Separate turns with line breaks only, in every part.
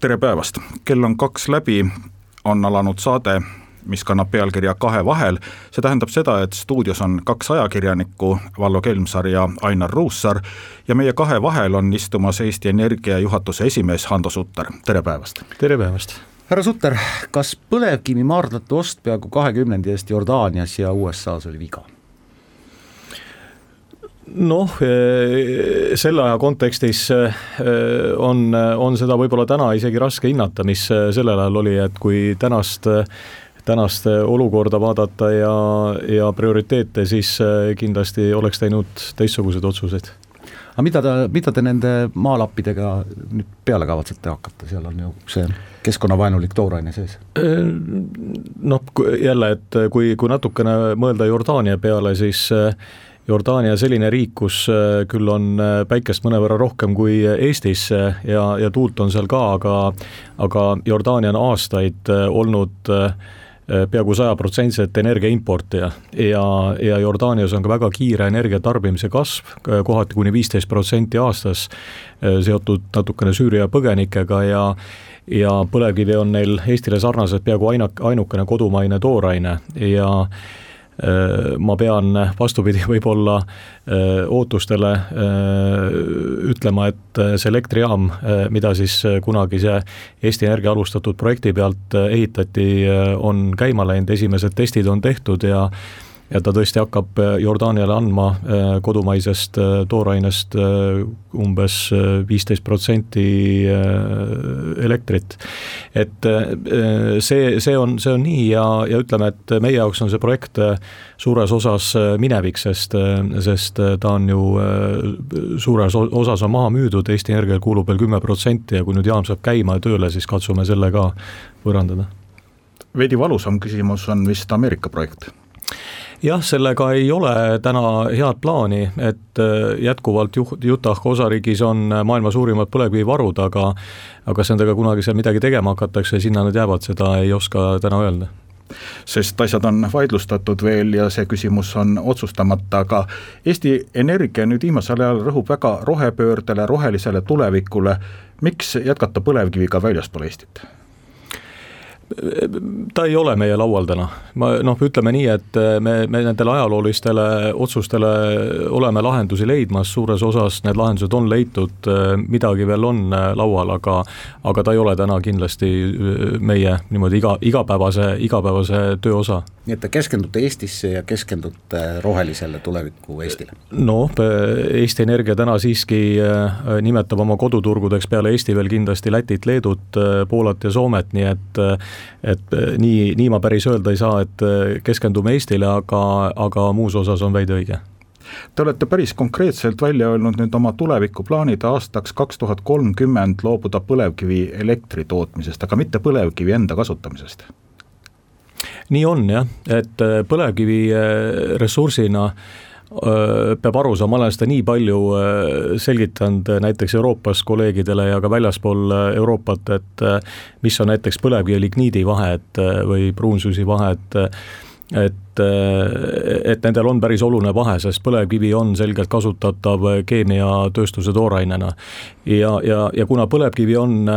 tere päevast, kell on kaks läbi, on alanud saade, mis kannab pealkirja Kahe vahel. see tähendab seda, et stuudios on kaks ajakirjanikku, Vallo Kelmsaar ja Ainar Ruussaar. ja meie kahe vahel on istumas Eesti Energia juhatuse esimees Hando Sutter, tere päevast.
tere päevast.
härra Sutter, kas põlevkivimaardlate ost peaaegu kahekümnendi eest Jordaanias ja USA-s oli viga?
Noh, eh, selle aja kontekstis eh, on, on seda võib-olla täna isegi raske hinnata, mis sellel ajal oli, et kui tänast tänast olukorda vaadata ja, ja prioriteete, siis kindlasti oleks teinud teistsuguseid otsuseid.
aga mida te, mida te nende maalappidega nüüd peale kavatsete hakata, seal on ju see keskkonnavaenulik tooraine sees?
noh, jälle, et kui, kui natukene mõelda Jordaania peale, siis äh, Jordaania selline riik, kus äh, küll on äh, päikest mõnevõrra rohkem kui Eestis äh, ja, ja tuult on seal ka, aga aga Jordaania on aastaid olnud peaaegu sajaprotsendiliselt energia importija ja, ja Jordaanias on ka väga kiire energia tarbimise kasv, kohati kuni viisteist protsenti aastas, seotud natukene Süüria põgenikega ja ja põlevkivi on neil Eestile sarnaselt peaaegu ainak-, ainukene kodumaine tooraine. Ja ma pean vastupidi võib-olla äh, ootustele äh, ütlema, et see elektrijaam, mida siis kunagi see Eesti Energia alustatud projekti pealt ehitati, on käima läinud, esimesed testid on tehtud ja ja ta tõesti hakkab äh, Jordaaniale andma äh, kodumaisest äh, toorainest umbes viisteist protsenti elektrit. et see, see on, see on nii ja, ja ütleme, et meie jaoks on see projekt suures osas minevik, sest, sest ta on ju suures osas on maha müüdud, Eesti Energial kuulub veel kümme protsenti ja kui nüüd jaam saab käima ja tööle, siis katsume selle ka võõrandada.
veidi valusam küsimus on vist Ameerika projekt
jah, sellega ei ole täna head plaani, et äh, jätkuvalt juht, Utah osariigis on maailma suurimad põlevkivivarud, aga aga kas nendega kunagi seal midagi tegema hakatakse, sinna nad jäävad, seda ei oska täna öelda
sest asjad on vaidlustatud veel ja see küsimus on otsustamata, aga Eesti Energia nüüd viimasel ajal rõhub väga rohepöördele, rohelisele tulevikule. miks jätkata põlevkiviga väljaspool Eestit?
Ta ei ole meie laual täna, ma noh, ütleme nii, et me, me nendele ajaloolistele otsustele oleme lahendusi leidmas, suures osas need lahendused on leitud, midagi veel on laual, aga aga ta ei ole täna kindlasti meie niimoodi iga, igapäevase, igapäevase töö osa.
nii et te keskendute Eestisse ja keskendute rohelisele tuleviku Eestile?
noh, Eesti Energia täna siiski nimetab oma koduturgudeks peale Eesti veel kindlasti Lätit, Leedut, Poolat ja Soomet, nii et et äh, nii, nii ma päris öelda ei saa, et äh, keskendume Eestile, aga, aga muus osas on veidi õige
Te olete päris konkreetselt välja öelnud nüüd oma tulevikuplaanid aastaks kaks tuhat kolmkümmend loobuda põlevkivi elektri tootmisest, aga mitte põlevkivi enda kasutamisest.
nii on jah, et äh, põlevkivi ressursina äh, peab aru saama, ma olen seda nii palju selgitanud näiteks Euroopas kolleegidele ja ka väljaspool Euroopat, et mis on näiteks põlevkivi ligniidi vahed või pruunsusi vahed, et et nendel on päris oluline vahe, sest põlevkivi on selgelt kasutatav keemiatööstuse toorainena. ja, ja, ja kuna põlevkivi on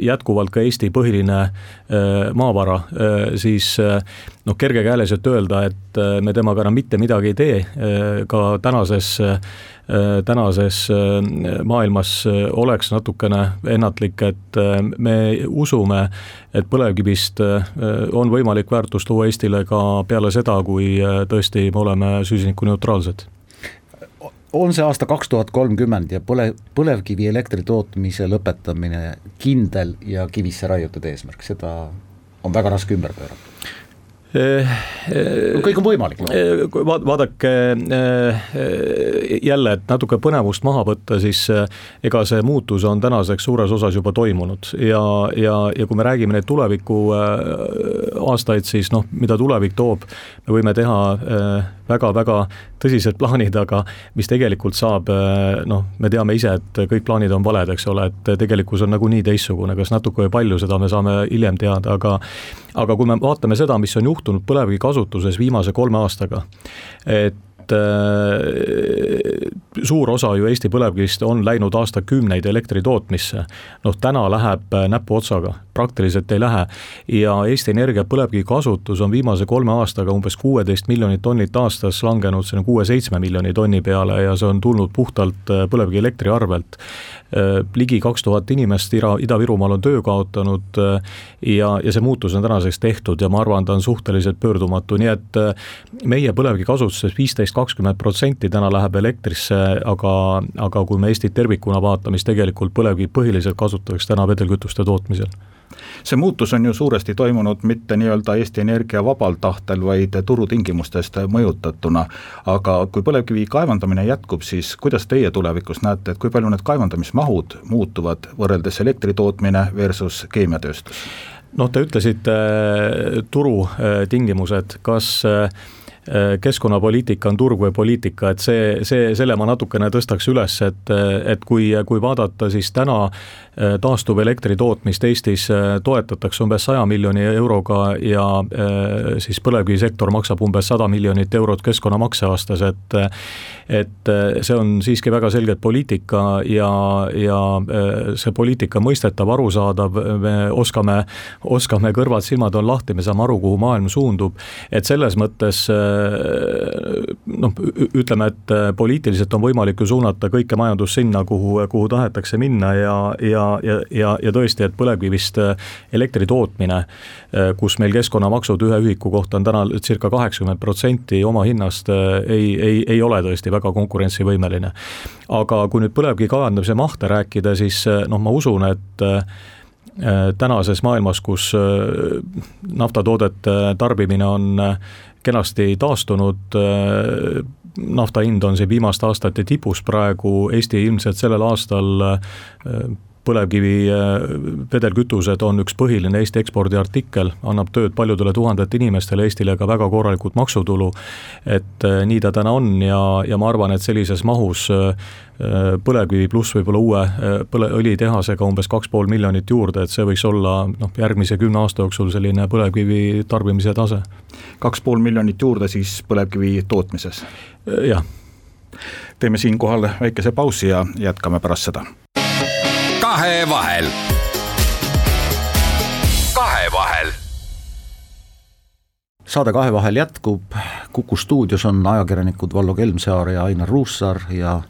jätkuvalt ka Eesti põhiline maavara, siis noh, kergekäeliselt öelda, et me temaga enam mitte midagi ei tee, ka tänases tänases maailmas oleks natukene ennatlik, et me usume, et põlevkivist on võimalik väärtust luua Eestile ka peale seda, kui tõesti me oleme süsinikuneutraalsed.
On see aasta kaks tuhat kolmkümmend ja põle, põlevkivielektri tootmise lõpetamine kindel ja kivisse raiutud eesmärk, seda on väga raske ümber pöörata kõik on võimalik no..
vaadake jälle, et natuke põnevust maha võtta, siis ega see muutus on tänaseks suures osas juba toimunud. Ja, ja, ja kui me räägime neid tuleviku aastaid, siis noh, mida tulevik toob, me võime teha väga-väga tõsised plaanid, aga mis tegelikult saab, noh, me teame ise, et kõik plaanid on valed, eks ole, et tegelikkus on nagunii teistsugune, kas natuke või palju, seda me saame hiljem teada, aga aga kui me vaatame seda, mis on juhtunud põlevkivi kasutuses viimase kolme aastaga, et suur osa ju Eesti põlevkivist on läinud aastakümneid elektri tootmisse. noh, täna läheb näpuotsaga, praktiliselt ei lähe. ja Eesti Energia põlevkivi kasutus on viimase kolme aastaga umbes kuueteist miljonit tonnit aastas langenud sinna kuue-seitsme miljoni tonni peale ja see on tulnud puhtalt põlevkivielektri arvelt. ligi kaks tuhat inimest Ida, Ida-Virumaal on töö kaotanud ja, ja see muutus on tänaseks tehtud ja ma arvan, ta on suhteliselt pöördumatu, nii et meie põlevkivi kasutuses viisteist kakskümmend protsenti täna läheb elektrisse, aga, aga kui me Eestit tervikuna vaatame, siis tegelikult põlevkivi põhiliselt kasutatakse täna vedelkütuste tootmisel
see muutus on ju suuresti toimunud mitte nii-öelda Eesti Energia vabal tahtel, vaid turutingimustest mõjutatuna. aga kui põlevkivi kaevandamine jätkub, siis kuidas teie tulevikus näete, et kui palju need kaevandamismahud muutuvad võrreldes elektri tootmine versus keemiatööstus?
noh, te ütlesite turutingimused, kas äh, Äh, keskkonnapoliitika on turg või poliitika, et see, see, selle ma natukene tõstaks üles, et, et kui, kui vaadata, siis täna äh, taastuvelektri tootmist Eestis äh, toetatakse umbes saja miljoni euroga ja siis põlevkivisektor maksab umbes sada miljonit eurot keskkonnamakse aastas, et et see on siiski väga selgelt poliitika ja, ja see poliitika mõistetav, arusaadav, me oskame, oskame, kõrvad-silmad on lahti, me saame aru, kuhu maailm suundub, et selles mõttes noh, ütleme, et äh, poliitiliselt on võimalik ju suunata kõike majandust sinna, kuhu, kuhu tahetakse minna ja, ja, ja, ja, ja tõesti, et põlevkivist äh, elektri tootmine, äh, kus meil keskkonnamaksud ühe ühiku kohta on täna circa kaheksakümmend protsenti oma hinnast, ei, ei, ei ole tõesti väga konkurentsivõimeline. aga kui nüüd põlevkivi kaevandamise mahte rääkida, siis noh, ma usun, et tänases maailmas, kus naftatoodete tarbimine on kenasti taastunud, äh, nafta hind on siin viimaste aastate tipus praegu, Eesti ilmselt sellel aastal äh, põlevkivi äh, vedelkütused on üks põhiline Eesti ekspordiartikkel, annab tööd paljudele tuhandete inimestele, Eestile ka väga korralikult maksutulu. et äh, nii ta täna on ja, ja ma arvan, et sellises mahus äh, põlevkivi pluss võib-olla uue põle-, õlitehasega umbes kaks pool miljonit juurde, et see võiks olla noh, järgmise kümne aasta jooksul selline põlevkivi tarbimise tase.
kaks pool miljonit juurde siis põlevkivi tootmises?
jah.
teeme siinkohal väikese pausi ja jätkame pärast seda
kahevahel. kahevahel.
saade Kahevahel jätkub, Kuku stuudios on ajakirjanikud Vallo Kelmsaar ja Ainar Ruussaar ja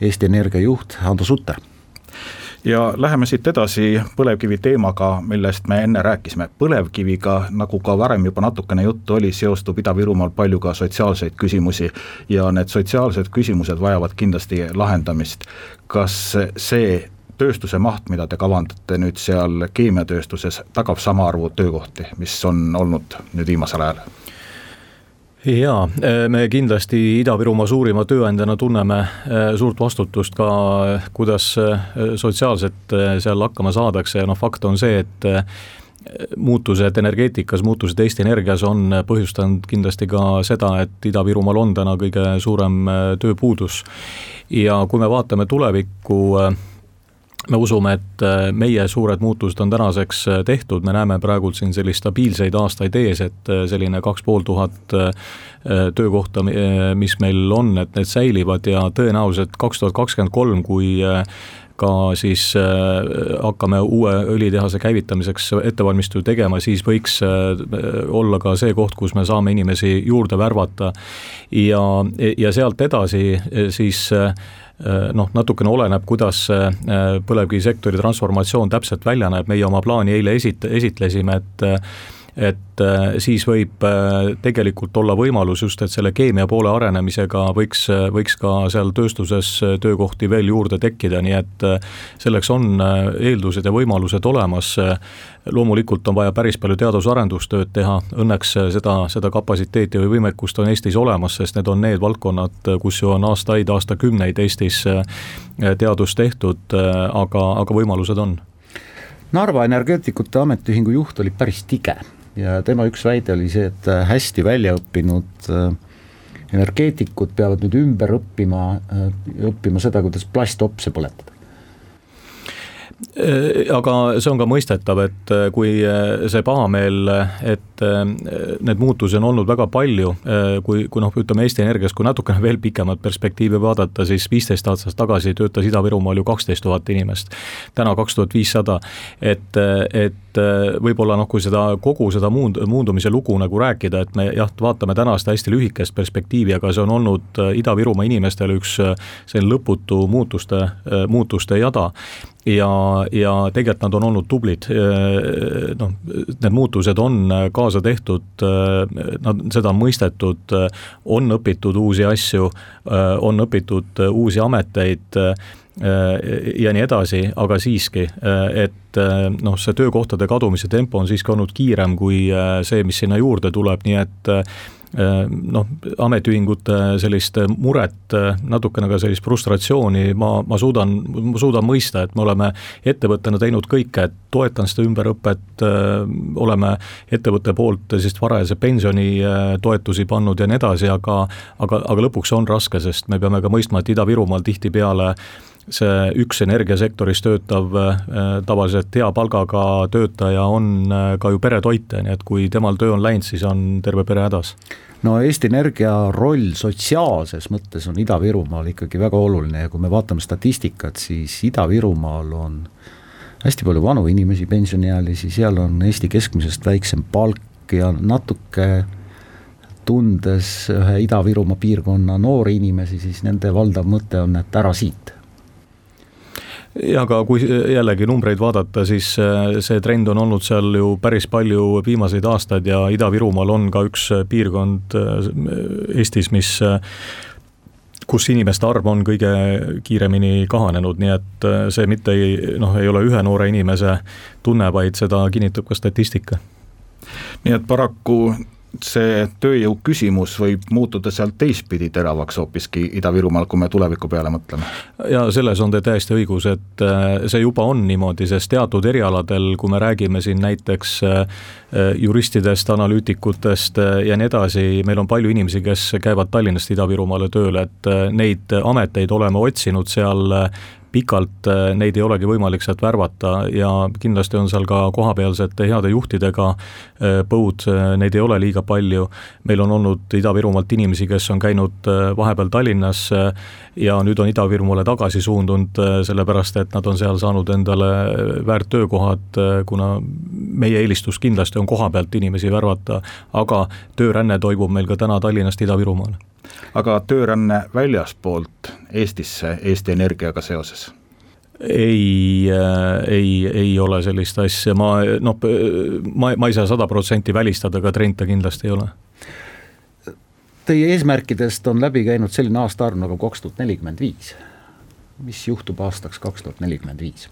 Eesti Energia juht Hando Sutter
ja läheme siit edasi põlevkivi teemaga, millest me enne rääkisime. põlevkiviga, nagu ka varem juba natukene juttu oli, seostub Ida-Virumaal palju ka sotsiaalseid küsimusi ja need sotsiaalsed küsimused vajavad kindlasti lahendamist. kas see tööstuse maht, mida te kavandate nüüd seal keemiatööstuses, tagab sama arvu töökohti, mis on olnud nüüd viimasel ajal?
jaa, me kindlasti Ida-Virumaa suurima tööandjana tunneme eh, suurt vastutust ka, kuidas eh, sotsiaalselt eh, seal hakkama saadakse ja noh, fakt on see, et muutused energeetikas, muutused Eesti Energias on põhjustanud kindlasti ka seda, et Ida-Virumaal on täna kõige suurem tööpuudus. ja kui me vaatame tulevikku me usume, et äh, meie suured muutused on tänaseks äh, tehtud, me näeme praegult siin sellist stabiilseid aastaid ees, et äh, selline kaks pool tuhat töökohta, mis meil on, et need säilivad ja tõenäoliselt kaks tuhat kakskümmend kolm, kui ka siis hakkame uue õlitehase käivitamiseks ettevalmistusi tegema, siis võiks olla ka see koht, kus me saame inimesi juurde värvata. ja, ja sealt edasi siis Äh, noh, natukene oleneb, kuidas äh, põlevkivisektori transformatsioon täpselt välja näeb, meie oma plaani eile esit-, esitlesime, et äh, et siis võib tegelikult olla võimalus just, et selle keemia poole arenemisega võiks, võiks ka seal tööstuses töökohti veel juurde tekkida, nii et selleks on eeldused ja võimalused olemas loomulikult on vaja päris palju teadus-arendustööd teha, õnneks seda, seda kapatsiteeti või võimekust on Eestis olemas, sest need on need valdkonnad, kus ju on aastaid, aastakümneid Eestis äh, teadust tehtud, äh, aga, aga võimalused on.
Narva Energeetikute Ametiühingu juht oli päris tige ja tema üks väide oli see, et äh, hästi välja õppinud energeetikud peavad nüüd ümber õppima, õppima seda, kuidas plastopse põletada
Äh, aga see on ka mõistetav, et äh, kui äh, see pahameel, et need muutusi on olnud väga palju, kui, kui noh, ütleme Eesti Energias, kui natukene veel pikemat perspektiivi vaadata, siis viisteist aastat tagasi töötas Ida-Virumaal ju kaksteist tuhat inimest. täna kaks tuhat viissada, et, et võib-olla noh, kui seda kogu seda muund-, muundumise lugu nagu rääkida, et me jah, vaatame täna seda hästi lühikest perspektiivi, aga see on olnud Ida-Virumaa inimestele üks selline lõputu muutuste, muutuste jada. Ja, ja tegelikult nad on olnud tublid, noh, need muutused on kaasa tehtud, nad, seda on mõistetud, on õpitud uusi asju, on õpitud uusi ameteid ja nii edasi, aga siiski, et noh, see töökohtade kadumise tempo on siiski olnud kiirem kui see, mis sinna juurde tuleb, nii et Äh, noh, ametiühingute sellist muret, natukene ka sellist frustratsiooni ma, ma suudan, suudan mõista, et me oleme ettevõttena teinud kõike, et toetan seda ümberõpet, äh, oleme ettevõtte poolt sellist varajase pensionitoetusi pannud ja nii edasi, aga aga, aga lõpuks on raske, sest me peame ka mõistma, et Ida-Virumaal tihtipeale see üks energiasektoris töötav äh, tavaliselt hea palgaga töötaja on äh, ka ju peretoitja, nii et kui temal töö on läinud, siis on terve pere hädas.
no Eesti Energia roll sotsiaalses mõttes on Ida-Virumaal ikkagi väga oluline ja kui me vaatame statistikat, siis Ida-Virumaal on hästi palju vanu inimesi, pensioniealisi, seal on Eesti keskmisest väiksem palk ja natuke tundes ühe Ida-Virumaa piirkonna noori inimesi, siis nende valdav mõte on, et ära siit
aga kui jällegi numbreid vaadata, siis äh, see trend on olnud seal ju päris palju viimaseid aastaid ja Ida-Virumaal on ka üks piirkond äh, Eestis, mis äh, kus inimeste arv on kõige kiiremini kahanenud, nii et see mitte ei, noh, ei ole ühe noore inimese tunne, vaid seda kinnitab ka statistika.
nii et paraku see tööjõu küsimus võib muutuda sealt teistpidi teravaks hoopiski Ida-Virumaal, kui me tuleviku peale mõtleme.
ja selles on teil täiesti õigus, et äh, see juba on niimoodi, sest teatud erialadel, kui me räägime siin näiteks äh, juristidest, analüütikutest äh, ja nii edasi, meil on palju inimesi, kes käivad Tallinnast Ida-Virumaale tööle, et neid ameteid oleme otsinud seal pikalt äh, neid ei olegi võimalik sealt värvata ja kindlasti on seal ka kohapealsete heade juhtidega äh, põud, äh, neid ei ole liiga palju. meil on olnud Ida-Virumaalt inimesi, kes on käinud vahepeal Tallinnas ja nüüd on Ida-Virumaale tagasi suundunud, sellepärast et nad on seal saanud endale väärt töökohad, kuna meie eelistus kindlasti on koha pealt inimesi värvata, aga tööränne toimub meil ka täna Tallinnast Ida-Virumaale
aga tööränne väljaspoolt Eestisse Eesti Energiaga seoses?
ei, äh, ei, ei ole sellist asja, ma noh, ma, ma ei saa sada protsenti välistada, aga trend ta kindlasti ei ole.
Teie eesmärkidest on läbi käinud selline aastaarv nagu kaks tuhat nelikümmend viis. mis juhtub aastaks kaks tuhat nelikümmend viis?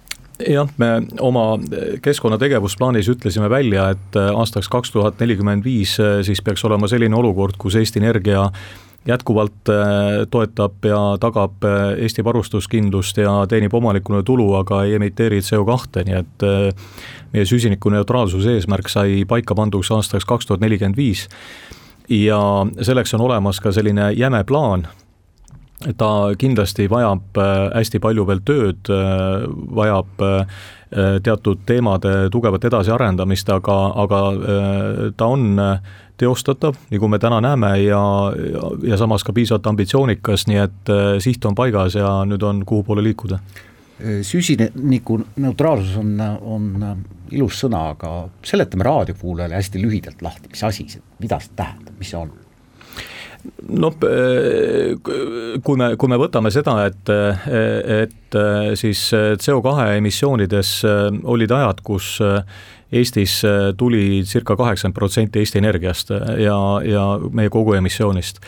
jah, me oma keskkonnategevusplaanis ütlesime välja, et aastaks kaks tuhat nelikümmend viis siis peaks olema selline olukord, kus Eesti Energia jätkuvalt äh, toetab ja tagab äh, Eesti varustuskindlust ja teenib omanikule tulu, aga ei emiteeri CO2, nii et äh, meie süsinikuneutraalsuse eesmärk sai paika panduks aastaks kaks tuhat nelikümmend viis. ja selleks on olemas ka selline jäme plaan, ta kindlasti vajab hästi palju veel tööd, vajab teatud teemade tugevat edasiarendamist, aga, aga ta on teostatav, nagu me täna näeme ja, ja, ja samas ka piisavalt ambitsioonikas, nii et äh, siht on paigas ja nüüd on, kuhu poole liikuda.
süsiniku neutraalsus on, on ilus sõna, aga seletame raadiokuulajale hästi lühidalt lahti, mis asi see, mida see tähendab, mis see on?
noh, kui me, kui me võtame seda, et, et siis CO2 emissioonides olid ajad, kus Eestis tuli circa kaheksakümmend protsenti Eesti Energiast ja, ja meie kogu emissioonist,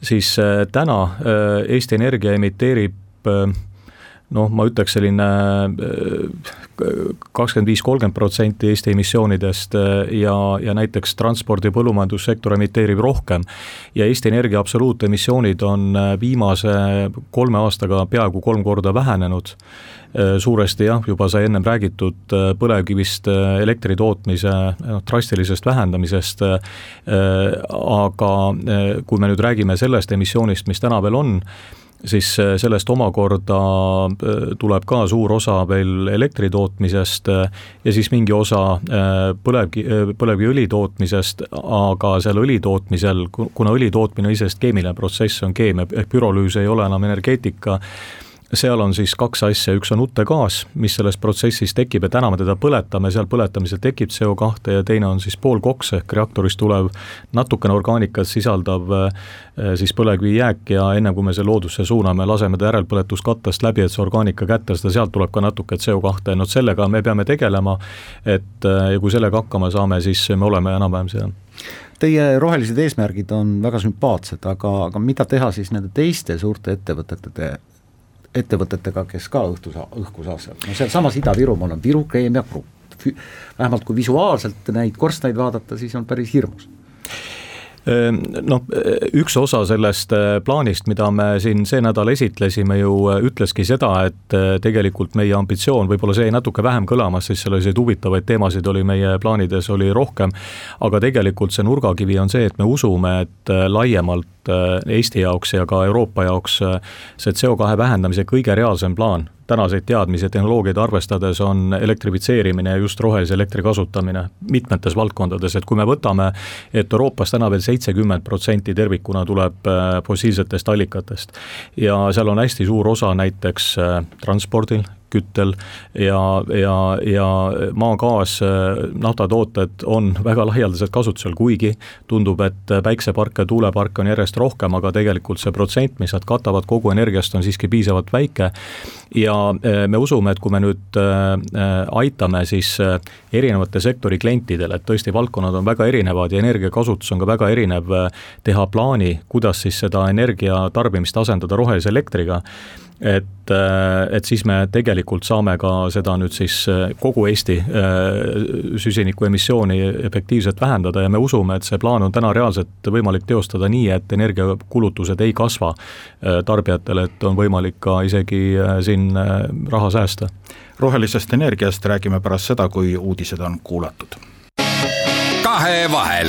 siis täna Eesti Energia emiteerib noh, ma ütleks selline kakskümmend viis, kolmkümmend protsenti Eesti emissioonidest äh, ja, ja näiteks transpordi- ja põllumajandussektor emiteerib rohkem. ja Eesti Energia absoluutemissioonid on äh, viimase kolme aastaga peaaegu kolm korda vähenenud äh, suuresti jah, juba sai ennem räägitud põlevkivist elektri tootmise noh, drastilisest vähendamisest, aga kui me nüüd räägime sellest emissioonist, mis täna veel on, siis äh, sellest omakorda äh, tuleb ka suur osa veel elektri tootmisest äh, ja siis mingi osa põlevkivi, põlevkiviõli tootmisest, aga seal õli tootmisel, kuna õli tootmine on iseenesest keemiline protsess, on keemia, ehk pürolüüs ei ole enam energeetika, seal on siis kaks asja, üks on uttegaas, mis selles protsessis tekib ja täna me teda põletame, seal põletamisel tekib CO2 ja teine on siis poolkoks ehk reaktorist tulev natukene orgaanikat sisaldav eh, siis põlevkivijääk ja enne kui me selle loodusse suuname, laseme ta järelpõletuskattest läbi, et see orgaanika kätte saada, sealt tuleb ka natuke CO2, no sellega me peame tegelema, et eh, ja kui sellega hakkama saame, siis me oleme enam-vähem seal.
Teie rohelised eesmärgid on väga sümpaatsed, aga, aga mida teha siis nende teiste suurte ettevõtete ettevõtetega, kes ka õhtu saa-, õhku saastavad, no sealsamas Ida-Virumaal on Viru Keemia Grupp, vähemalt kui visuaalselt neid korstnaid vaadata, siis on päris hirmus
noh, üks osa sellest äh, plaanist, mida me siin see nädal esitlesime, ju äh, ütleski seda, et tegelikult meie ambitsioon, võib-olla see jäi natuke vähem kõlama, sest selliseid huvitavaid teemasid oli meie plaanides oli rohkem, aga tegelikult see nurgakivi on see, et me usume, et laiemalt Eesti jaoks ja ka Euroopa jaoks see CO2 vähendamise kõige reaalsem plaan tänaseid teadmisi ja tehnoloogiaid arvestades on elektrifitseerimine ja just rohelise elektri kasutamine mitmetes valdkondades, et kui me võtame, et Euroopas täna veel seitsekümmend protsenti tervikuna tuleb äh, fossiilsetest allikatest ja seal on hästi suur osa näiteks äh, transpordil, küttel ja, ja, ja maagaas, naftatooted on väga laialdaselt kasutusel, kuigi tundub, et päikseparke, tuuleparke on järjest rohkem, aga tegelikult see protsent, mis nad katavad kogu energiast, on siiski piisavalt väike. ja eh, me usume, et kui me nüüd eh, aitame siis eh, erinevate sektori klientidele, et tõesti valdkonnad on väga erinevad ja energiakasutus on ka väga erinev, teha plaani, kuidas siis seda energia tarbimist asendada rohelise elektriga et, äh, et siis me tegelikult saame ka seda nüüd siis äh, kogu Eesti äh, süsiniku emissiooni efektiivselt vähendada ja me usume, et see plaan on täna reaalselt võimalik teostada nii, et energiakulutused ei kasva tarbijatel, et on võimalik ka isegi siin raha säästa.
rohelisest energiast räägime pärast seda, kui uudised on kuulatud.
kahevahel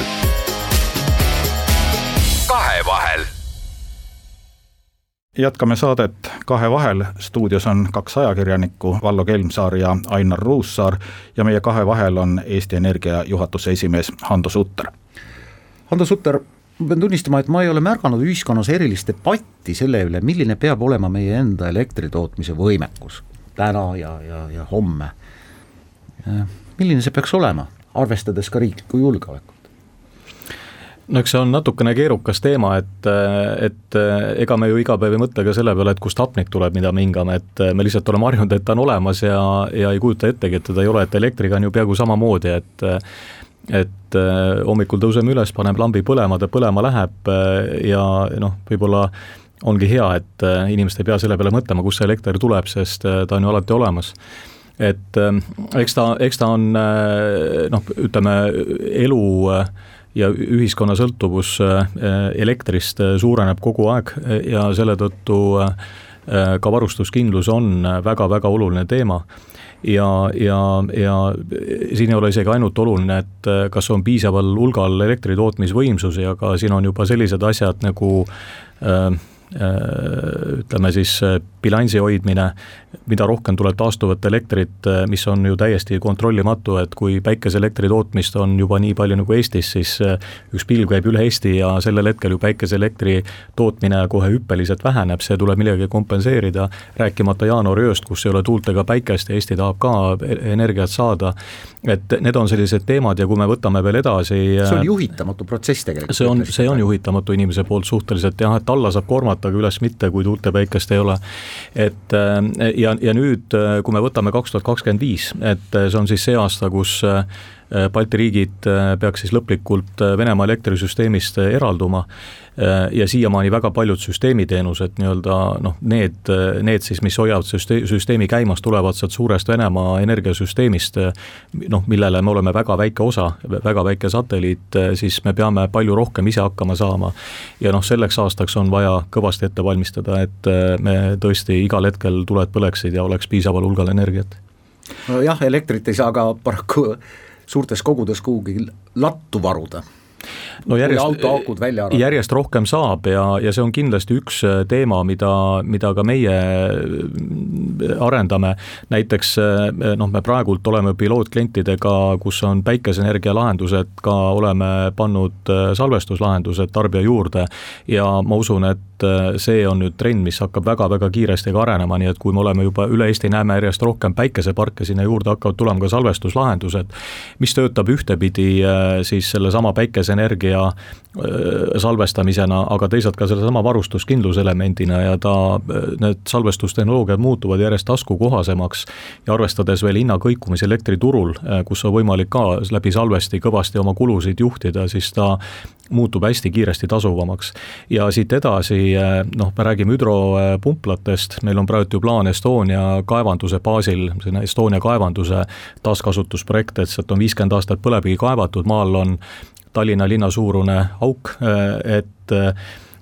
jätkame saadet Kahe vahel, stuudios on kaks ajakirjanikku, Vallo Kelmsaar ja Ainar Ruussaar ja meie Kahe vahel on Eesti Energia juhatuse esimees Hando Sutter.
Hando Sutter, ma pean tunnistama, et ma ei ole märganud ühiskonnas erilist debatti selle üle, milline peab olema meie enda elektritootmise võimekus täna ja, ja, ja homme. milline see peaks olema, arvestades ka riiklikku julgeolekut?
No eks see on natukene keerukas teema, et, et ega me ju iga päev ei mõtle ka selle peale, et kust hapnik tuleb, mida me hingame, et me lihtsalt oleme harjunud, et ta on olemas ja, ja ei kujuta ettegi, et teda ei ole, et elektriga on ju peaaegu samamoodi, et et hommikul tõuseme üles, paneme lambi põlema, ta põlema läheb ja noh, võib-olla ongi hea, et inimesed ei pea selle peale mõtlema, kust see elekter tuleb, sest ta on ju alati olemas. Et eks ta, eks ta on noh, ütleme elu äh, ja ühiskonna sõltuvus äh, elektrist äh, suureneb kogu aeg äh, ja selle tõttu ka varustuskindlus on väga-väga oluline teema. Ja, ja, ja siin ei ole isegi ainult oluline, et kas on piisaval hulgal elektri tootmisvõimsusi, aga siin on juba sellised asjad nagu ütleme siis bilansi hoidmine, mida rohkem tuleb taastuvat elektrit, mis on ju täiesti kontrollimatu, et kui päikeseelektri tootmist on juba nii palju nagu Eestis, siis üks pilv käib üle Eesti ja sellel hetkel ju päikeseelektri tootmine kohe hüppeliselt väheneb, see tuleb millegagi kompenseerida, rääkimata jaanuariööst, kus ei ole tuult ega päikest ja Eesti tahab ka energiat saada, et need on sellised teemad ja kui me võtame veel edasi
see on juhitamatu protsess tegelikult.
see on, see on juhitamatu inimese poolt suhteliselt jah, et alla saab kormata, aga üles mitte, kui tuult ja päikest ei ole. Et äh, ja, ja nüüd, äh, kui me võtame kaks tuhat kakskümmend viis, et äh, see on siis see aasta, kus Balti riigid peaks siis lõplikult Venemaa elektrisüsteemist eralduma ja siiamaani väga paljud süsteemiteenused nii-öelda noh, need, need siis, mis hoiavad süste-, süsteemi käimas, tulevad sealt suurest Venemaa energiasüsteemist, noh, millele me oleme väga väike osa, väga väike satelliit, siis me peame palju rohkem ise hakkama saama. ja noh, selleks aastaks on vaja kõvasti ette valmistada, et me tõesti igal hetkel tuled põleksid ja oleks piisaval hulgal energiat.
nojah, elektrit ei saa ka paraku suurtes kogudes kuhugi lattu varuda.
No järjest, järjest rohkem saab ja, ja see on kindlasti üks äh, teema, mida, mida ka meie äh, arendame. näiteks äh, noh, me praegult oleme pilootklientidega, kus on päikeseenergia lahendused, ka oleme pannud salvestuslahendused tarbija juurde. Ja ma usun, et et äh, see on nüüd trend, mis hakkab väga-väga kiiresti ka arenema, nii et kui me oleme juba üle Eesti, näeme järjest rohkem päikeseparke, sinna juurde hakkavad tulema ka salvestuslahendused, mis töötab ühtepidi äh, siis sellesama päikeseenergia äh, salvestamisena, aga teisalt ka sellesama varustuskindluselemendina ja ta, need salvestustehnoloogiad muutuvad järjest taskukohasemaks ja arvestades veel hinnakõikumisi elektriturul, kus on võimalik ka läbi salvesti kõvasti oma kulusid juhtida, siis ta muutub hästi kiiresti tasuvamaks. ja siit edasi eh, noh, me räägime hüdropumplatest, meil on praegu ju plaan Estonia kaevanduse baasil, selline Estonia kaevanduse taaskasutusprojekt, et sealt on viiskümmend aastat põlevkivi kaevatud, maal on Tallinna linna suurune auk, eh, et Äh,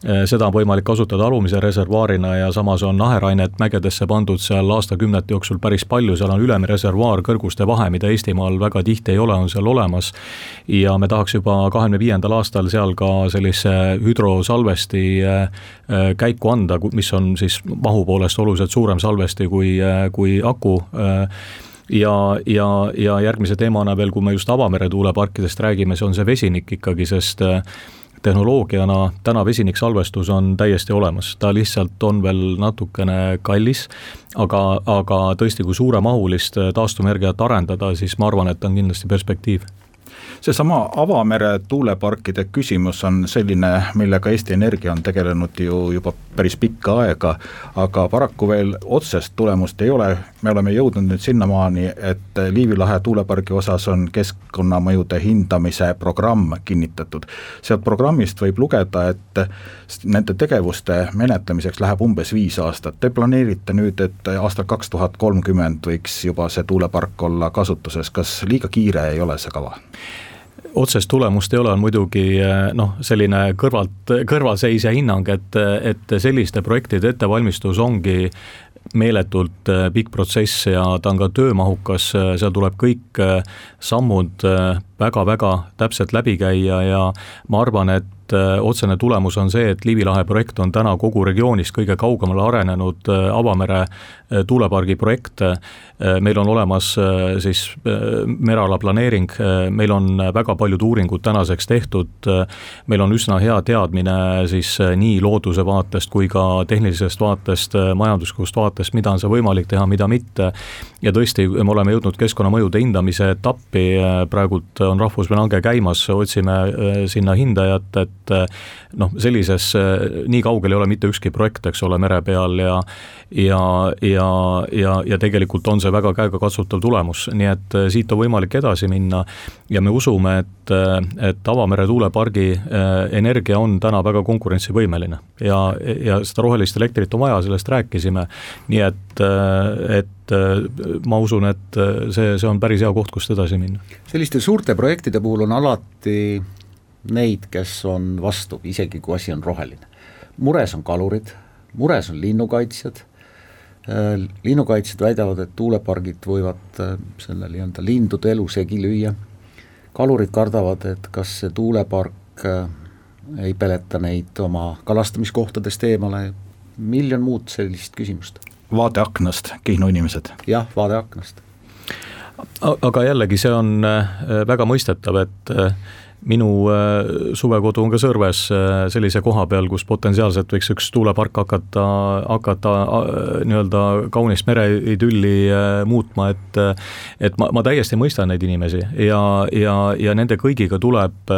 seda on võimalik kasutada alumise reservuaarina ja samas on aherainet mägedesse pandud seal aastakümnete jooksul päris palju, seal on ülemreservuaar kõrguste vahe, mida Eestimaal väga tihti ei ole, on seal olemas. ja me tahaks juba kahekümne viiendal aastal seal ka sellise hüdrosalvesti äh, äh, käiku anda, mis on siis mahu poolest oluliselt suurem salvesti kui, kui aku ja, ja, ja järgmise teemana veel, kui me just avamere tuuleparkidest räägime, see on see vesinik ikkagi, sest tehnoloogiana täna vesiniksalvestus on täiesti olemas, ta lihtsalt on veel natukene kallis, aga, aga tõesti, kui suuremahulist taastuvenergiat arendada, siis ma arvan, et on kindlasti perspektiiv
seesama avamere tuuleparkide küsimus on selline, millega Eesti Energia on tegelenud ju juba päris pikka aega, aga paraku veel otsest tulemust ei ole, me oleme jõudnud nüüd sinnamaani, et Liivi lahe tuulepargi osas on keskkonnamõjude hindamise programm kinnitatud. sealt programmist võib lugeda, et nende tegevuste menetlemiseks läheb umbes viis aastat, te planeerite nüüd, et aastal kaks tuhat kolmkümmend võiks juba see tuulepark olla kasutuses, kas liiga kiire ei ole see kava?
Otsest tulemust ei ole, on muidugi eh, noh, selline kõrvalt, kõrvalseisja hinnang, et, et selliste projektide ettevalmistus ongi meeletult eh, pikk protsess ja ta on ka töömahukas, seal tuleb kõik eh, sammud väga-väga täpselt läbi käia ja ma arvan, et otsene tulemus on see, et Liivi lahe projekt on täna kogu regioonis kõige kaugemale arenenud avamere tuulepargi projekt Äh, meil on olemas äh, siis äh, mereala planeering, meil on väga paljud uuringud tänaseks tehtud, meil on üsna hea teadmine siis nii looduse vaatest kui ka tehnilisest vaatest, majanduslikust vaatest, mida on see võimalik teha, mida mitte. ja tõesti, me oleme jõudnud keskkonnamõjude hindamise etappi, praegult on rahvusvaheline hange käimas, otsime sinna hindajat, et noh, sellises, nii kaugel ei ole mitte ükski projekt, eks ole, mere peal ja ja, ja, ja, ja tegelikult on see väga käegakatsutav tulemus, nii et äh, siit on võimalik edasi minna ja me usume, et, et avamere tuulepargi energia on täna väga konkurentsivõimeline ja, ja seda rohelist elektrit on vaja, sellest rääkisime, nii et, et ma usun, et see, see on päris hea koht, kust edasi minna.
selliste suurte projektide puhul on alati neid, kes on vastu, isegi kui asi on roheline. mures on kalurid, mures on linnukaitsjad Äh, linnukaitsjad väidavad, et tuulepargid võivad äh, selle nii-öelda lindude elu segi lüüa, kalurid kardavad, et kas see tuulepark äh, ei peleta neid oma kalastamiskohtadest eemale, miljon muud sellist küsimust.
vaateaknast, Kihnu inimesed.
jah, vaateaknast.
aga jällegi, see on väga mõistetav, et minu äh, suvekodu on ka Sõrves sellise koha peal, kus potentsiaalselt võiks üks tuulepark hakata, hakata nii-öelda kaunist mereidülli muutma, et et ma, ma täiesti mõistan neid inimesi ja, ja, ja nende kõigiga tuleb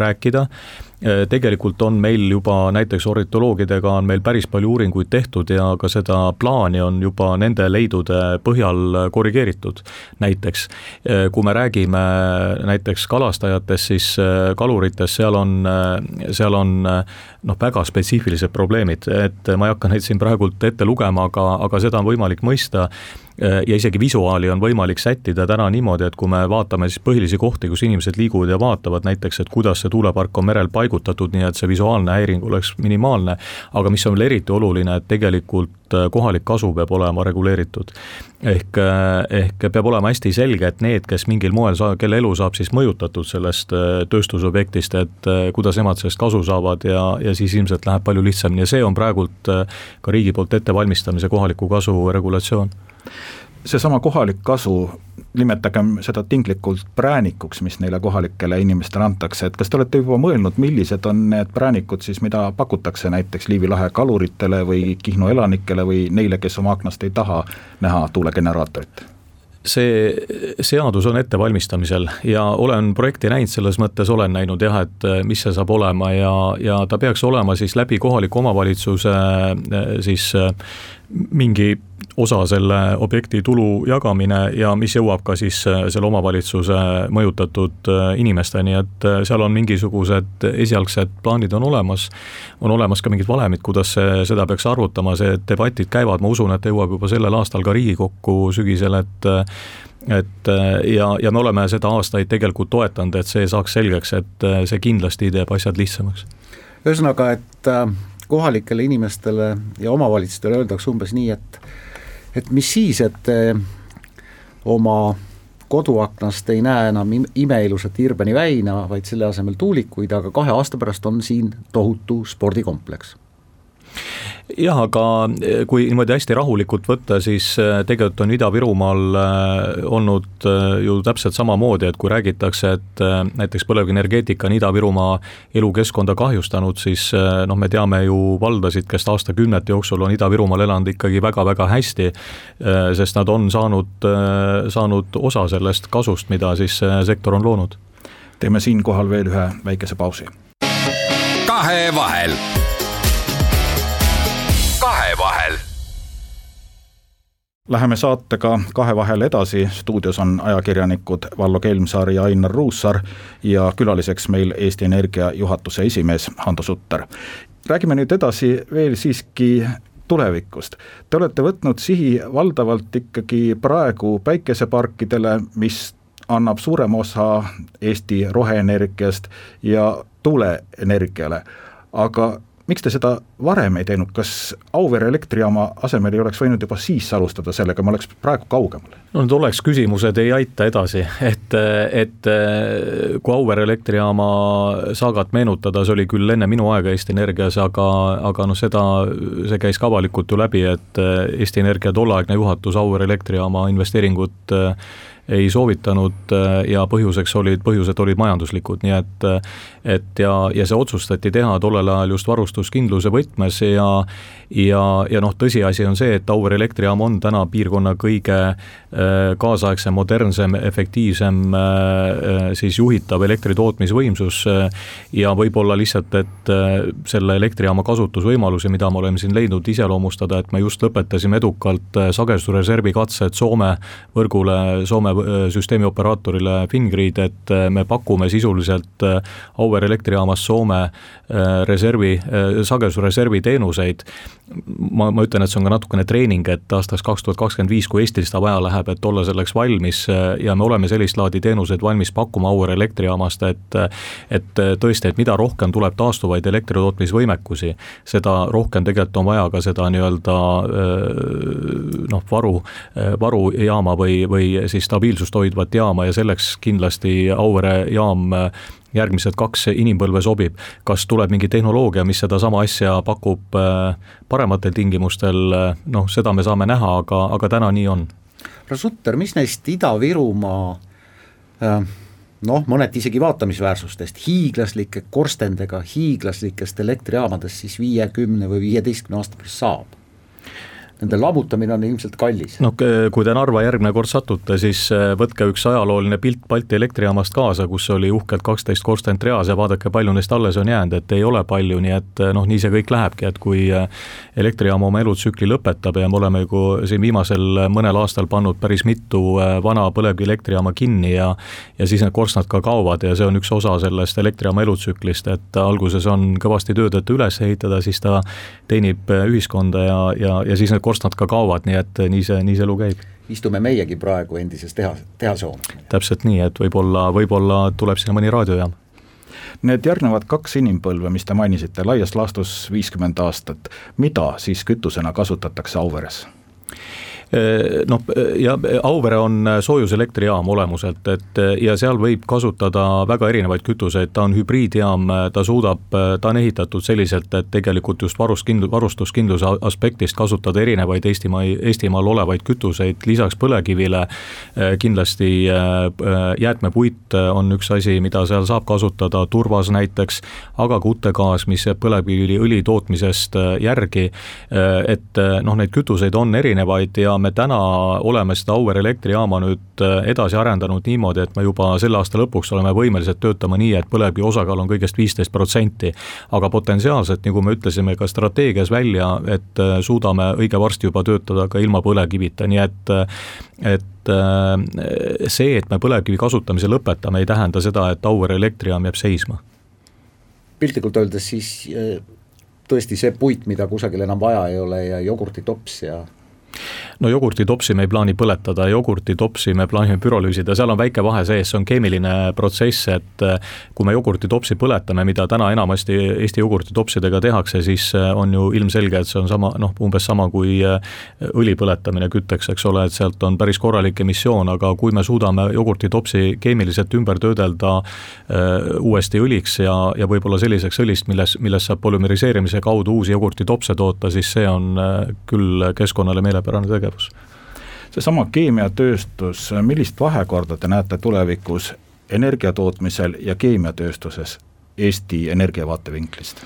rääkida. Äh, tegelikult on meil juba näiteks ornitoloogidega on meil päris palju uuringuid tehtud ja ka seda plaani on juba nende leidude põhjal korrigeeritud. näiteks äh, kui me räägime näiteks kalastajatest, siis äh, kaluritest, seal on, seal on noh, väga spetsiifilised probleemid, et ma ei hakka neid siin praegult ette lugema, aga, aga seda on võimalik mõista Äh, ja isegi visuaali on võimalik sättida täna niimoodi, et kui me vaatame siis põhilisi kohti, kus inimesed liiguvad ja vaatavad näiteks, et kuidas see tuulepark on merel paigutatud, nii et see visuaalne häiring oleks minimaalne, aga mis on veel eriti oluline, et tegelikult äh, kohalik kasu peab olema reguleeritud. ehk, äh, ehk peab olema hästi selge, et need, kes mingil moel saa-, kelle elu saab siis mõjutatud sellest tööstusobjektist, et kuidas nemad sellest kasu saavad ja, ja siis ilmselt läheb palju lihtsamini ja see on praegult ka riigi poolt ettevalmistamise kohaliku kasu regulatsioon
seesama kohalik kasu, nimetagem seda tinglikult präänikuks, mis neile kohalikele inimestele antakse, et kas te olete juba mõelnud, millised on need präänikud siis, mida pakutakse näiteks Liivi lahe kaluritele või Kihnu elanikele või neile, kes oma aknast ei taha näha tuulegeneraatorit?
see seadus on ettevalmistamisel ja olen projekti näinud, selles mõttes olen näinud jah, et mis see saab olema ja, ja ta peaks olema siis läbi kohaliku omavalitsuse siis mingi osa selle objekti tulu jagamine ja mis jõuab ka siis äh, selle omavalitsuse mõjutatud äh, inimesteni, et äh, seal on mingisugused esialgsed plaanid on olemas, on olemas ka mingid valemid, kuidas see, seda peaks arvutama, see debatid käivad, ma usun, et jõuab juba sellel aastal ka Riigikokku sügisel, et et ja, ja me oleme seda aastaid tegelikult toetanud, et see saaks selgeks, et see kindlasti teeb asjad lihtsamaks.
ühesõnaga, et kohalikele inimestele ja omavalitsustele öeldakse umbes nii, et et mis siis, et te oma koduaknast ei näe enam imeilusat Irbeni väina, vaid selle asemel tuulikuid, aga kahe aasta pärast on siin tohutu spordikompleks
jah, aga eh, kui niimoodi hästi rahulikult võtta, siis eh, tegelikult on Ida-Virumaal eh, olnud ju täpselt samamoodi, et kui räägitakse, et näiteks põlevkivienergeetika on Ida-Virumaa elukeskkonda kahjustanud, siis noh, me teame ju valdasid, kes aastakümnete jooksul on Ida-Virumaal elanud ikkagi väga-väga hästi, sest nad on saanud, saanud osa sellest kasust, mida siis sektor on loonud.
teeme siinkohal veel ühe väikese pausi.
kahevahel.
Läheme saatega Kahevahel edasi, stuudios on ajakirjanikud Vallo Kelmsaar ja Ainar Ruussaar ja külaliseks meil Eesti Energia juhatuse esimees Hando Sutter. räägime nüüd edasi veel siiski tulevikust. Te olete võtnud sihi valdavalt ikkagi praegu päikeseparkidele, mis annab suurema osa Eesti roheenergiast ja tuuleenergiale, aga miks te seda varem ei teinud, kas Auvere elektrijaama asemel ei oleks võinud juba siis alustada sellega, me oleks praegu kaugemal?
no need oleks küsimused ei aita edasi, et, et kui Auvere elektrijaama saagat meenutada, see oli küll enne minu aega Eesti Energias, aga, aga noh, seda, see käis ka avalikult ju läbi, et Eesti Energia tolleaegne juhatus Auvere elektrijaama investeeringut ei soovitanud ja põhjuseks olid, põhjused olid majanduslikud, nii et et ja, ja see otsustati teha tollel ajal just varustuskindluse võtmes ja ja, ja noh, tõsiasi on see, et Auvere elektrijaam on täna piirkonna kõige äh, kaasaegsem, modernsem, efektiivsem äh, äh, siis juhitav elektri tootmisvõimsus ja võib-olla lihtsalt, et selle elektrijaama kasutusvõimalusi, mida me oleme siin leidnud, iseloomustada, et me just lõpetasime edukalt sagedusreservi katsed Soome võrgule, Soome süsteemi operaatorile Fingrid, et me pakume sisuliselt Auvere elektrijaamas Soome reservi, sagedusreservi teenuseid. Ma, ma ütlen, et see on ka natukene treening, et aastaks kaks tuhat kakskümmend viis, kui Eestil seda vaja läheb, et olla selleks valmis ja me oleme sellist laadi teenuseid valmis pakkuma Auvere elektrijaamast, et et tõesti, et mida rohkem tuleb taastuvaid elektritootmisvõimekusi, seda rohkem tegelikult on vaja ka seda nii-öelda noh, varu, varujaama või, või siis stabiilsust hoidvat jaama ja selleks kindlasti Auvere jaam järgmised kaks inimpõlve sobib. kas tuleb mingi tehnoloogia, mis sedasama asja pakub äh, parematel tingimustel, äh, noh, seda me saame näha, aga, aga täna nii on.
härra Sutter, mis neist Ida-Virumaa äh, noh, mõneti isegi vaatamisväärsustest, hiiglaslike korstendega hiiglaslikest elektrijaamadest siis viiekümne või viieteistkümne aasta pärast saab? Nende lammutamine on ilmselt kallis.
noh, kui te Narva järgmine kord satute, siis äh, võtke üks ajalooline pilt Balti elektrijaamast kaasa, kus oli uhkelt kaksteist korstent reas ja vaadake, palju neist alles on jäänud, et ei ole palju, nii et äh, noh, nii see kõik lähebki, et kui äh, elektrijaam oma elutsükli lõpetab ja me oleme ju siin viimasel mõnel aastal pannud päris mitu vana põlevkivielektrijaama kinni ja ja siis need korstnad ka kaovad ja see on üks osa sellest elektrijaama elutsüklist, et alguses on kõvasti tööd, et üles ehitada, siis ta teenib ühiskonda ja, ja, ja siis need korstnad ka kaovad, nii et nii see, nii see elu käib.
istume meiegi praegu endises tehas, tehasehoones.
täpselt nii, et võib-olla, võib-olla tuleb sinna mõni raadiojaam.
Need järgnevad kaks inimpõlve, mis te mainisite, laias laastus viiskümmend aastat, mida siis kütusena kasutatakse Auveres?
Noh, ja Auvere on soojuselektrijaam olemuselt, et ja seal võib kasutada väga erinevaid kütuseid, ta on hübriidjaam, ta suudab, ta on ehitatud selliselt, et tegelikult just varuskindlu-, varustuskindluse aspektist kasutada erinevaid Eestimaa, Eestimaal olevaid kütuseid, lisaks põlevkivile kindlasti jäätmepuit on üks asi, mida seal saab kasutada, turvas näiteks, aga ka uttegaas, mis jääb põlevkiviõli tootmisest järgi, et noh, neid kütuseid on erinevaid ja me täna oleme seda Auvere elektrijaama nüüd äh, edasi arendanud niimoodi, et me juba selle aasta lõpuks oleme võimelised töötama nii, et põlevkivi osakaal on kõigest viisteist protsenti. aga potentsiaalselt, nagu me ütlesime ka strateegias välja, et äh, suudame õige varsti juba töötada ka ilma põlevkivita, nii et äh, et see, et me põlevkivi kasutamise lõpetame, ei tähenda seda, et Auvere elektrijaam jääb seisma.
piltlikult öeldes siis tõesti see puit, mida kusagil enam vaja ei ole ja jogurtitops ja
no jogurtitopsi me ei plaani põletada, jogurtitopsi me plaanime pürolüüsida, seal on väike vahe sees, see on keemiline protsess, et eh, kui me jogurtitopsi põletame, mida täna enamasti Eesti jogurtitopsidega tehakse, siis eh, on ju ilmselge, et see on sama, noh, umbes sama kui eh, õli põletamine kütteks, eks ole, et sealt on päris korralik emissioon, aga kui me suudame jogurtitopsi keemiliselt ümber töödelda uuesti õliks ja, ja võib-olla selliseks õlist, milles, millest saab polümeriseerimise kaudu uusi jogurtitopse toota, siis see on küll keskkonnale meelepärane tegevus tegevus.
seesama keemiatööstus, millist vahekorda te näete tulevikus energia tootmisel ja keemiatööstuses Eesti energia vaatevinklist?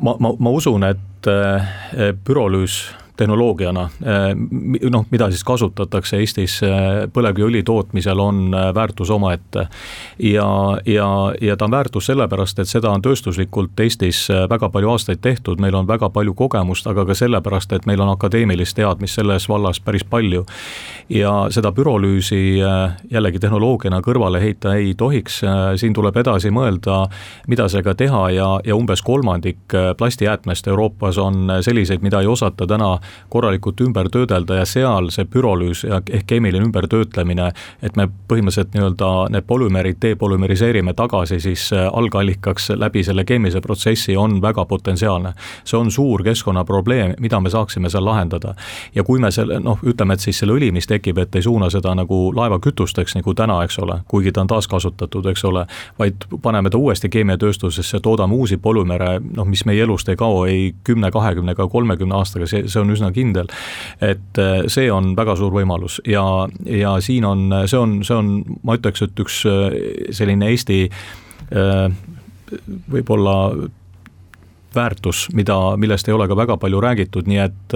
ma, ma, ma usun, et äh, pürolüüs tehnoloogiana, eh, noh, mida siis kasutatakse Eestis eh, põlevkiviõli tootmisel, on eh, väärtus omaette. ja, ja, ja ta on väärtus sellepärast, et seda on tööstuslikult Eestis väga palju aastaid tehtud, meil on väga palju kogemust, aga ka sellepärast, et meil on akadeemilist teadmist selles vallas päris palju. ja seda pürolüüsi jällegi tehnoloogiana kõrvale heita ei tohiks, siin tuleb edasi mõelda, mida sellega teha ja, ja umbes kolmandik plastijäätmest Euroopas on selliseid, mida ei osata täna korralikult ümber töödelda ja seal see pürolüüs ja ehk keemiline ümbertöötlemine, et me põhimõtteliselt nii-öelda need polümeerid depolümeriseerime tagasi siis äh, algallikaks läbi selle keemilise protsessi, on väga potentsiaalne. see on suur keskkonnaprobleem, mida me saaksime seal lahendada. ja kui me selle noh, ütleme, et siis selle õli, mis tekib, et ei suuna seda nagu laevakütusteks nagu täna, eks ole, kuigi ta on taaskasutatud, eks ole, vaid paneme ta uuesti keemiatööstusesse, toodame uusi polümere, noh, mis meie elust ei kao ei kümne, kahekümne ega kolmekümne aastaga, see, see on üsna kindel. et äh, see on väga suur võimalus ja, ja siin on, see on, see on, ma ütleks, et üks äh, selline Eesti äh, võib-olla väärtus, mida, millest ei ole ka väga palju räägitud, nii et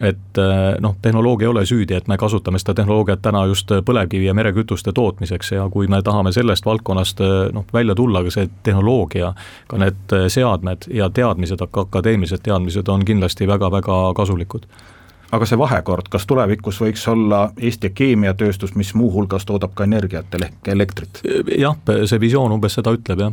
et noh, tehnoloogia ei ole süüdi, et me kasutame seda tehnoloogiat täna just põlevkivi ja merekütuste tootmiseks ja kui me tahame sellest valdkonnast noh, välja tulla, ka see tehnoloogia, ka need seadmed ja teadmised, akadeemilised teadmised on kindlasti väga-väga kasulikud
aga see vahekord, kas tulevikus võiks olla Eesti keemiatööstus, mis muuhulgas toodab ka energiat ehk elektrit?
jah, see visioon umbes seda ütleb, jah.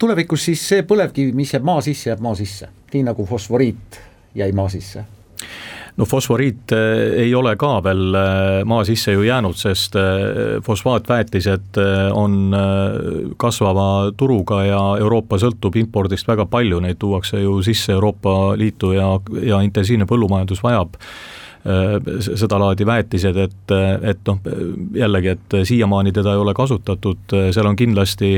tulevikus siis see põlevkivi, mis jääb maa sisse, jääb maa sisse, nii nagu fosforiit jäi maa sisse.
No fosforiit ei ole ka veel maa sisse ju jäänud, sest fosfaatväetised on kasvava turuga ja Euroopa sõltub impordist väga palju, neid tuuakse ju sisse Euroopa Liitu ja, ja intensiivne põllumajandus vajab sedalaadi väetised, et, et noh, jällegi, et siiamaani teda ei ole kasutatud, seal on kindlasti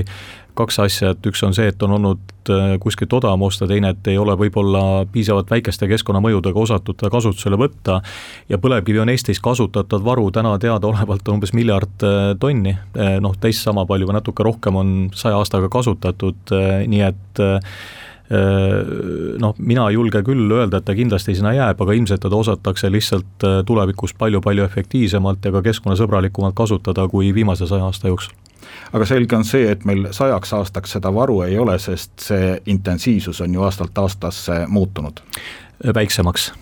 kaks asja, et üks on see, et on olnud äh, kuskilt odavam osta, teine, et ei ole võib-olla piisavalt väikeste keskkonnamõjudega osatud ta kasutusele võtta. ja põlevkivi on Eestis kasutatav varu täna teadaolevalt umbes miljard äh, tonni, äh, noh teist sama palju või natuke rohkem on saja aastaga kasutatud, nii et noh, mina ei julge küll öelda, et ta kindlasti sinna jääb, aga ilmselt teda osatakse lihtsalt tulevikus palju-palju efektiivsemalt ja ka keskkonnasõbralikumalt kasutada kui viimase saja aasta jooksul
aga selge on see, et meil sajaks aastaks seda varu ei ole, sest see intensiivsus on ju aastalt aastasse muutunud.
väiksemaks.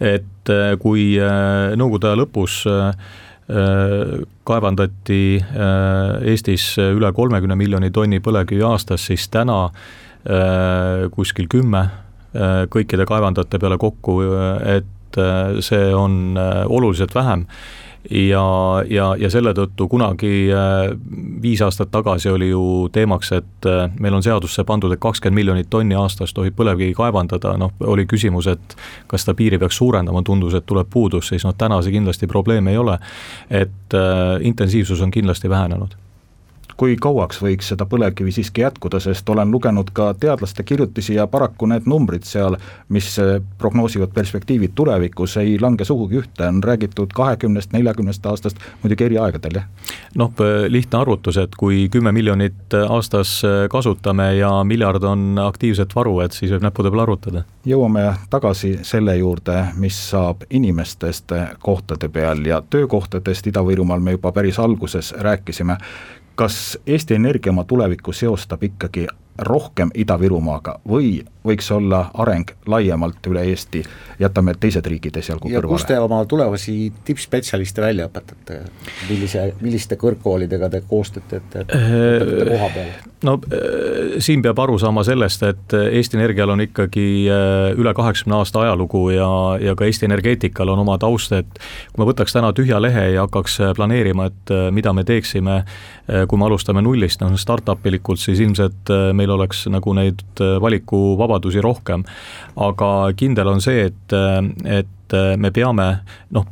et äh, kui äh, nõukogude aja lõpus äh, kaevandati Eestis üle kolmekümne miljoni tonni põlevkivi aastas, siis täna kuskil kümme kõikide kaevandajate peale kokku, et see on oluliselt vähem ja, ja, ja selle tõttu kunagi äh, viis aastat tagasi oli ju teemaks, et äh, meil on seadusse pandud, et kakskümmend miljonit tonni aastas tohib põlevkivi kaevandada, noh, oli küsimus, et kas seda piiri peaks suurendama, tundus, et tuleb puudus, siis noh, täna see kindlasti probleem ei ole. et äh, intensiivsus on kindlasti vähenenud
kui kauaks võiks seda põlevkivi siiski jätkuda, sest olen lugenud ka teadlaste kirjutisi ja paraku need numbrid seal, mis eh, prognoosivad perspektiivid tulevikus, ei lange sugugi ühte, on räägitud kahekümnest, neljakümnest aastast, muidugi eri aegadel, jah?
noh, lihtne arvutus, et kui kümme miljonit aastas eh, kasutame ja miljard on aktiivset varu, et siis võib näppude peal arvutada.
jõuame tagasi selle juurde, mis saab inimestest kohtade peal ja töökohtadest Ida-Virumaal me juba päris alguses rääkisime kas Eesti Energia oma tulevikku seostab ikkagi rohkem Ida-Virumaaga või võiks olla areng laiemalt üle Eesti, jätame teised riigid esialgu kõrvale.
kus te oma tulevasi tippspetsialiste välja õpetate, millise, milliste kõrgkoolidega te koostööd teete, et õpetate koha peal?
no äh, siin peab aru saama sellest, et Eesti Energial on ikkagi äh, üle kaheksakümne aasta ajalugu ja, ja ka Eesti energeetikal on oma taust, et kui me võtaks täna tühja lehe ja hakkaks äh, planeerima, et mida me teeksime, kui me alustame nullist, noh startup ilikult, siis ilmselt meil oleks nagu neid valikuvabadust vabadusi rohkem. aga kindel on see, et, et me peame noh,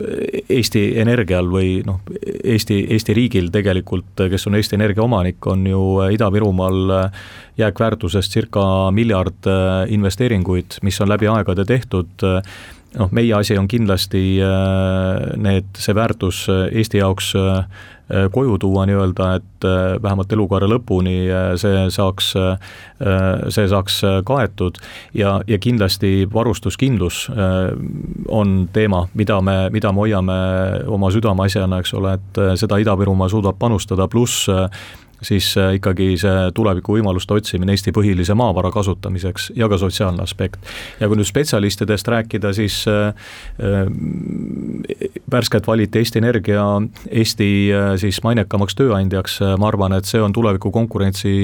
Eesti Energial või noh, Eesti, Eesti riigil tegelikult, kes on Eesti Energia omanik, on ju Ida-Virumaal jääkväärtusest circa miljard investeeringuid, mis on läbi aegade tehtud noh, meie asi on kindlasti need, see väärtus Eesti jaoks Äh, koju tuua nii-öelda, et äh, vähemalt elukaare lõpuni äh, see saaks, see saaks kaetud. Ja, ja kindlasti varustuskindlus on teema, mida me, mida me hoiame oma südameasjana, eks ole, et seda Ida-Virumaa suudab panustada, pluss siis äh, ikkagi see tulevikuvõimaluste otsimine Eesti põhilise maavara kasutamiseks ja ka sotsiaalne aspekt. ja kui nüüd spetsialistidest rääkida, siis äh, äh, värskelt valiti Eesti Energia Eesti siis mainekamaks tööandjaks, ma arvan, et see on tuleviku konkurentsi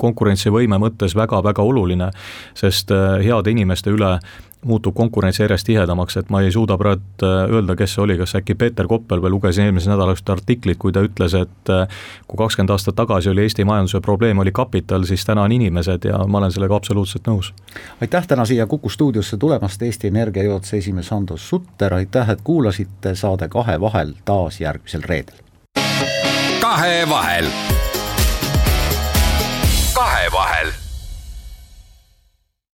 konkurentsivõime mõttes väga-väga oluline, sest heade inimeste üle muutub konkurents järjest tihedamaks, et ma ei suuda praegu äh, öelda, kes see oli, kas äkki Peeter Koppel või lugesin eelmisel nädalal just artiklit, kui ta ütles, et äh, kui kakskümmend aastat tagasi oli Eesti majanduse probleem, oli kapital, siis täna on inimesed ja ma olen sellega absoluutselt nõus.
aitäh täna siia Kuku stuudiosse tulemast, Eesti Energia juhatuse esimees Hando Sutter, aitäh, et kuulasite, saade Kahe vahel taas järgmisel reedel. kahevahel.
kahevahel.